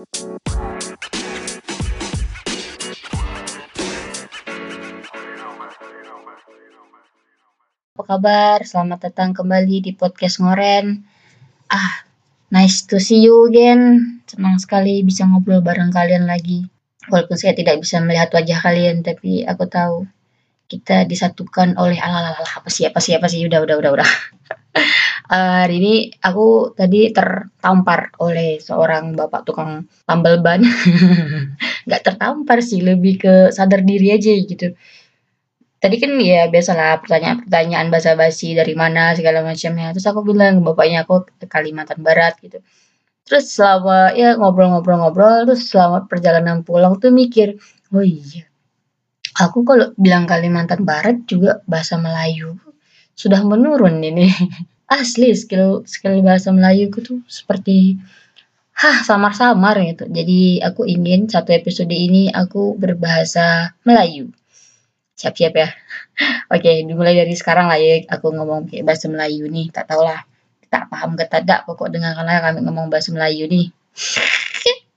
Apa kabar? Selamat datang kembali di podcast Ngoren. Ah, nice to see you again. Senang sekali bisa ngobrol bareng kalian lagi. Walaupun saya tidak bisa melihat wajah kalian, tapi aku tahu kita disatukan oleh alalala apa sih apa sih apa sih udah udah udah udah. Uh, hari ini aku tadi tertampar oleh seorang bapak tukang tambal ban. Nggak tertampar sih, lebih ke sadar diri aja gitu. Tadi kan ya biasalah pertanyaan-pertanyaan basa-basi dari mana segala macamnya. Terus aku bilang bapaknya aku ke Kalimantan Barat gitu. Terus selama ya ngobrol-ngobrol-ngobrol terus selama perjalanan pulang tuh mikir, oh iya, aku kalau bilang Kalimantan Barat juga bahasa Melayu sudah menurun ini. Asli skill skill bahasa Melayu tuh seperti hah samar-samar gitu. Jadi aku ingin satu episode ini aku berbahasa Melayu siap-siap ya. Oke, dimulai dari sekarang lah ya aku ngomong kayak bahasa Melayu nih. Tak tahu lah, tak paham ke tidak pokok dengarkanlah kami ngomong bahasa Melayu nih.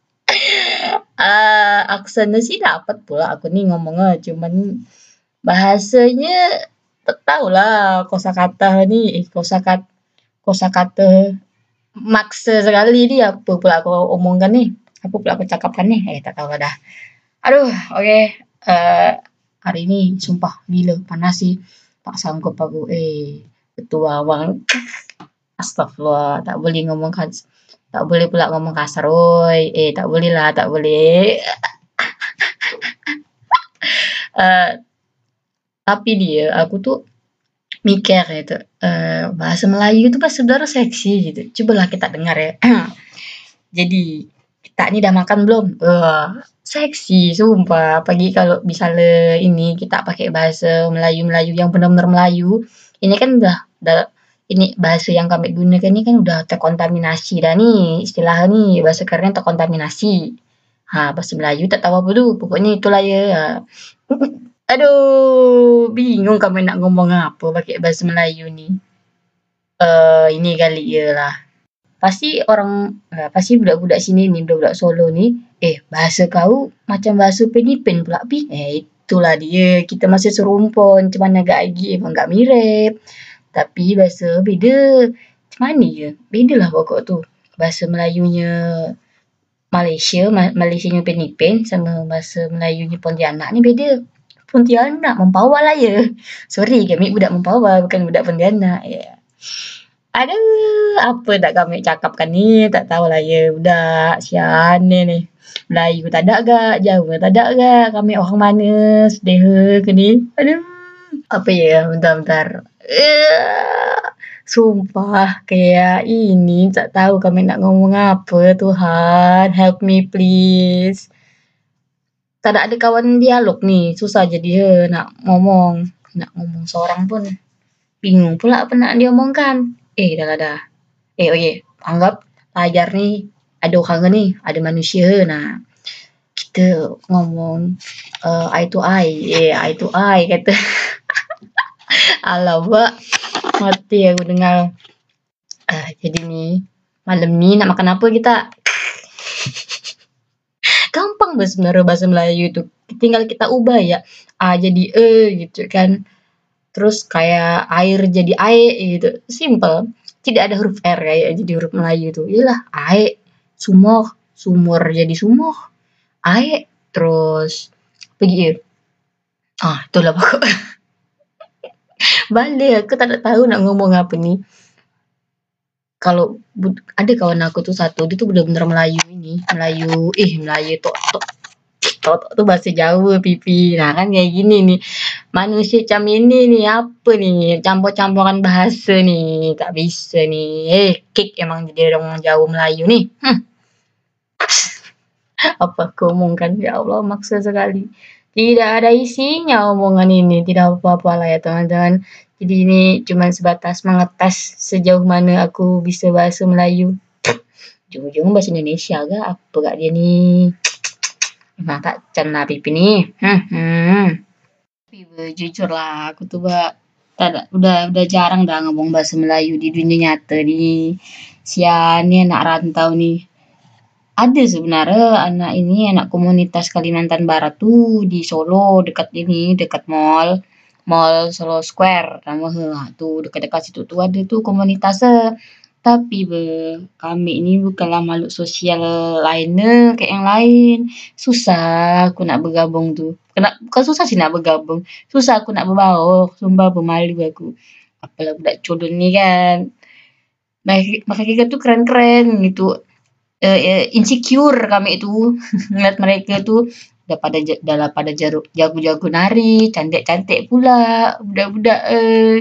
uh, aksennya sih dapat pula aku nih ngomongnya cuman bahasanya tak tahu lah kosakata nih eh, kosakat kosakata maksa sekali nih apa pula aku omongkan nih apa pula aku cakapkan nih eh tak tahu lah dah. Aduh oke okay. uh, hari ini sumpah gila panas sih. Tak sanggup aku eh ketua bang astagfirullah tak boleh ngomong kas tak boleh pula ngomong kasar oi. Eh tak boleh lah tak boleh. Uh, tapi dia aku tuh mikir gitu uh, bahasa Melayu itu pas saudara seksi gitu cobalah kita dengar ya jadi kita ini udah makan belum uh, Seksi, sumpah. Pagi kalau misalnya ini kita pakai bahasa Melayu-Melayu yang benar-benar Melayu, ini kan udah udah ini bahasa yang kami gunakan ini kan udah terkontaminasi dah nih istilah nih bahasa keren terkontaminasi. Ha, bahasa Melayu tak tahu apa tu. Pokoknya itulah ya. Aduh, bingung kami nak ngomong apa pakai bahasa Melayu ni. Uh, ini kali ya lah pasti orang uh, pasti budak-budak sini ni budak-budak Solo ni eh bahasa kau macam bahasa Penipin pula pi. Eh itulah dia. Kita masih serumpun macam mana agak lagi enggak mirip. Tapi bahasa beda. Macam mana ya beda lah pokok tu. Bahasa Melayunya Malaysia Malaysia nya Penipin sama bahasa Melayunya Pontianak ni beda Pontianak mempawa lah ya sorry kami budak mempawa bukan budak Pontianak ya yeah. Aduh, apa nak kami cakapkan ni? Tak tahulah ya. Budak sian ni. Melayu tak ada gak? Jawa tak ada gak? Kami orang mana? Sedeha ke ni? Aduh. Apa ya? Bentar-bentar. Uh, sumpah kayak ini tak tahu kami nak ngomong apa Tuhan. Help me please. Tak ada kawan dialog ni. Susah jadi ya nak ngomong. Nak ngomong seorang pun. Bingung pula apa nak diomongkan. Eh dah dah. Eh okey, anggap layar ni ada orang ni, ada manusia nah. Kita ngomong uh, eye to eye. Eh eye to eye kata. Alamak. Mati aku dengar. Uh, jadi ni malam ni nak makan apa kita? Gampang bah sebenarnya bahasa Melayu tu. Tinggal kita ubah ya. A jadi e gitu kan. Terus kayak air jadi air gitu. Simple. Tidak ada huruf R kayak jadi huruf Melayu itu. Iyalah air sumur. Sumur jadi sumur. Air terus pergi ah itulah pokok. Balik. Aku tak tahu nak ngomong apa ni kalau ada kawan aku tuh satu dia tuh benar-benar Melayu ini Melayu eh Melayu tok tok tok tuh bahasa Jawa pipi. Nah kan kayak gini nih manusia macam ini ni apa ni campur-campuran bahasa ni tak bisa ni eh kek emang jadi orang Jawa Melayu ni hmm. apa aku omongkan? Ya Allah maksa sekali tidak ada isinya omongan ini tidak apa-apa lah ya teman-teman jadi ini cuma sebatas mengetes sejauh mana aku bisa bahasa Melayu. Ujung-ujung bahasa Indonesia gak apa gak dia ni? Emang tak cana pipi ni. Hmm, hmm. Jujur lah aku tuh bah tak udah udah jarang dah ngomong bahasa Melayu di dunia nyata di sian nih anak rantau nih ada sebenarnya anak ini anak komunitas Kalimantan Barat tuh di Solo dekat ini dekat mall mall Solo Square nama tuh dekat-dekat situ tuh ada tuh komunitasnya tapi be, kami ini bukanlah makhluk sosial lainnya kayak yang lain. Susah aku nak bergabung tuh. Kena, bukan susah sih nak bergabung. Susah aku nak berbaur. Sumpah bermalu aku. Apalah budak culun ni kan. Maka kita tuh keren-keren gitu. Uh, insecure kami itu ngeliat mereka tuh udah pada dalam pada jago-jago nari, cantik-cantik pula budak-budak uh,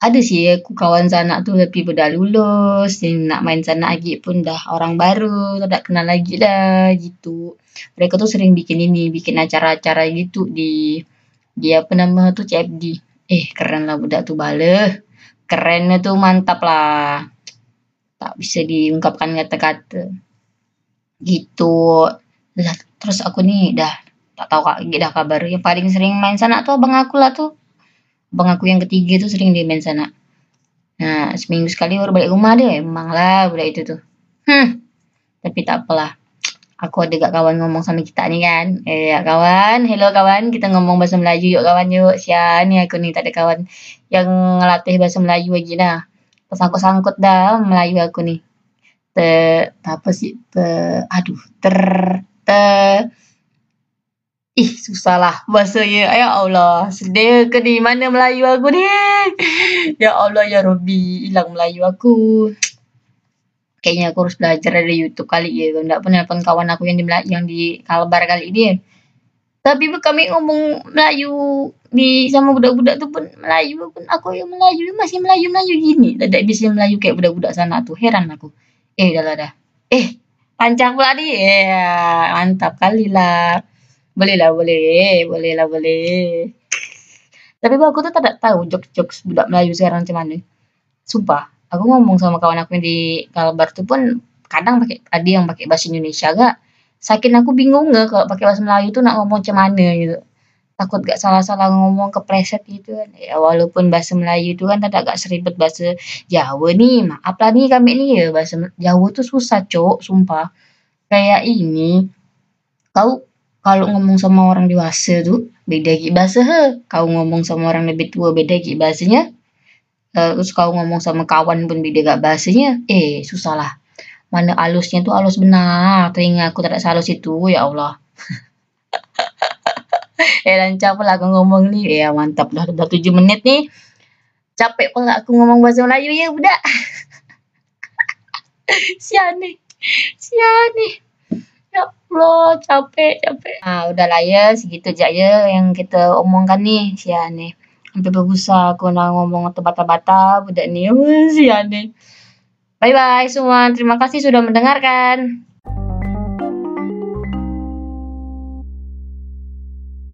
ada sih aku kawan sanak tu tapi dah lulus, nak main sanak lagi pun dah orang baru, tak kenal lagi dah gitu. Mereka tu sering bikin ini, bikin acara-acara gitu di di apa nama tu CFD. Eh keren lah budak tu bala. Kerennya tu mantap lah. Tak bisa diungkapkan kata-kata. Gitu. Lah, terus aku ni dah tak tahu kak dah kabar. Yang paling sering main sana tu abang aku lah tu abang aku yang ketiga tuh sering di main sana. Nah, seminggu sekali baru balik rumah dia. Emang lah budak itu tuh. Hmm, tapi tak apalah. Aku ada gak kawan ngomong sama kita nih kan. Eh, ya kawan. Hello kawan. Kita ngomong bahasa Melayu yuk kawan yuk. Sian nih aku nih tak ada kawan yang ngelatih bahasa Melayu lagi dah. Tersangkut-sangkut dah Melayu aku nih. Te, apa sih? Te, aduh, ter, te, Ih, susah lah bahasanya. Ya Allah, sedih ke ni? Mana Melayu aku ni? Ya Allah, ya Rabbi. Hilang Melayu aku. Kayaknya aku harus belajar dari YouTube kali ya. Tak pun kawan aku yang di yang di Kalbar kali ini. Tapi kami ngomong Melayu di sama budak-budak tu pun Melayu pun aku yang Melayu masih Melayu-Melayu gini. Tak bisa Melayu kayak budak-budak sana tu. Heran aku. Eh, dah dah. Eh, panjang pula ni. Eh, mantap kali lah. Boleh lah, boleh. Boleh lah, boleh. Tapi aku tuh tak tahu jokes-jokes budak Melayu sekarang macam mana. Sumpah, aku ngomong sama kawan aku yang di Kalbar tuh pun kadang pakai ada yang pakai bahasa Indonesia gak. Saking aku bingung gak kalau pakai bahasa Melayu tuh nak ngomong macam mana gitu. Takut gak salah-salah ngomong kepleset gitu kan. Ya walaupun bahasa Melayu itu kan tak agak seribet bahasa Jawa nih. Maaf lah nih kami nih ya bahasa Jawa tuh susah cok, sumpah. Kayak ini, kau kalau ngomong sama orang dewasa tuh beda gitu bahasa he. Kau ngomong sama orang lebih tua beda gitu bahasanya. Uh, terus kau ngomong sama kawan pun beda gak bahasanya. Eh, susah lah. Mana alusnya tuh alus benar. Telinga aku tak ada salus itu, ya Allah. eh, lancar pula aku ngomong nih. Eh, mantap dah. Udah tujuh menit nih. Capek pula aku ngomong bahasa Melayu ya, budak. Sian nih. Sian nih. Ya Allah, capek, capek. Nah, udahlah ya, segitu aja ya yang kita omongkan nih, sian nih. Sampai berusaha aku nak ngomong terbata-bata, budak nih, sian nih. Bye-bye semua, terima kasih sudah mendengarkan.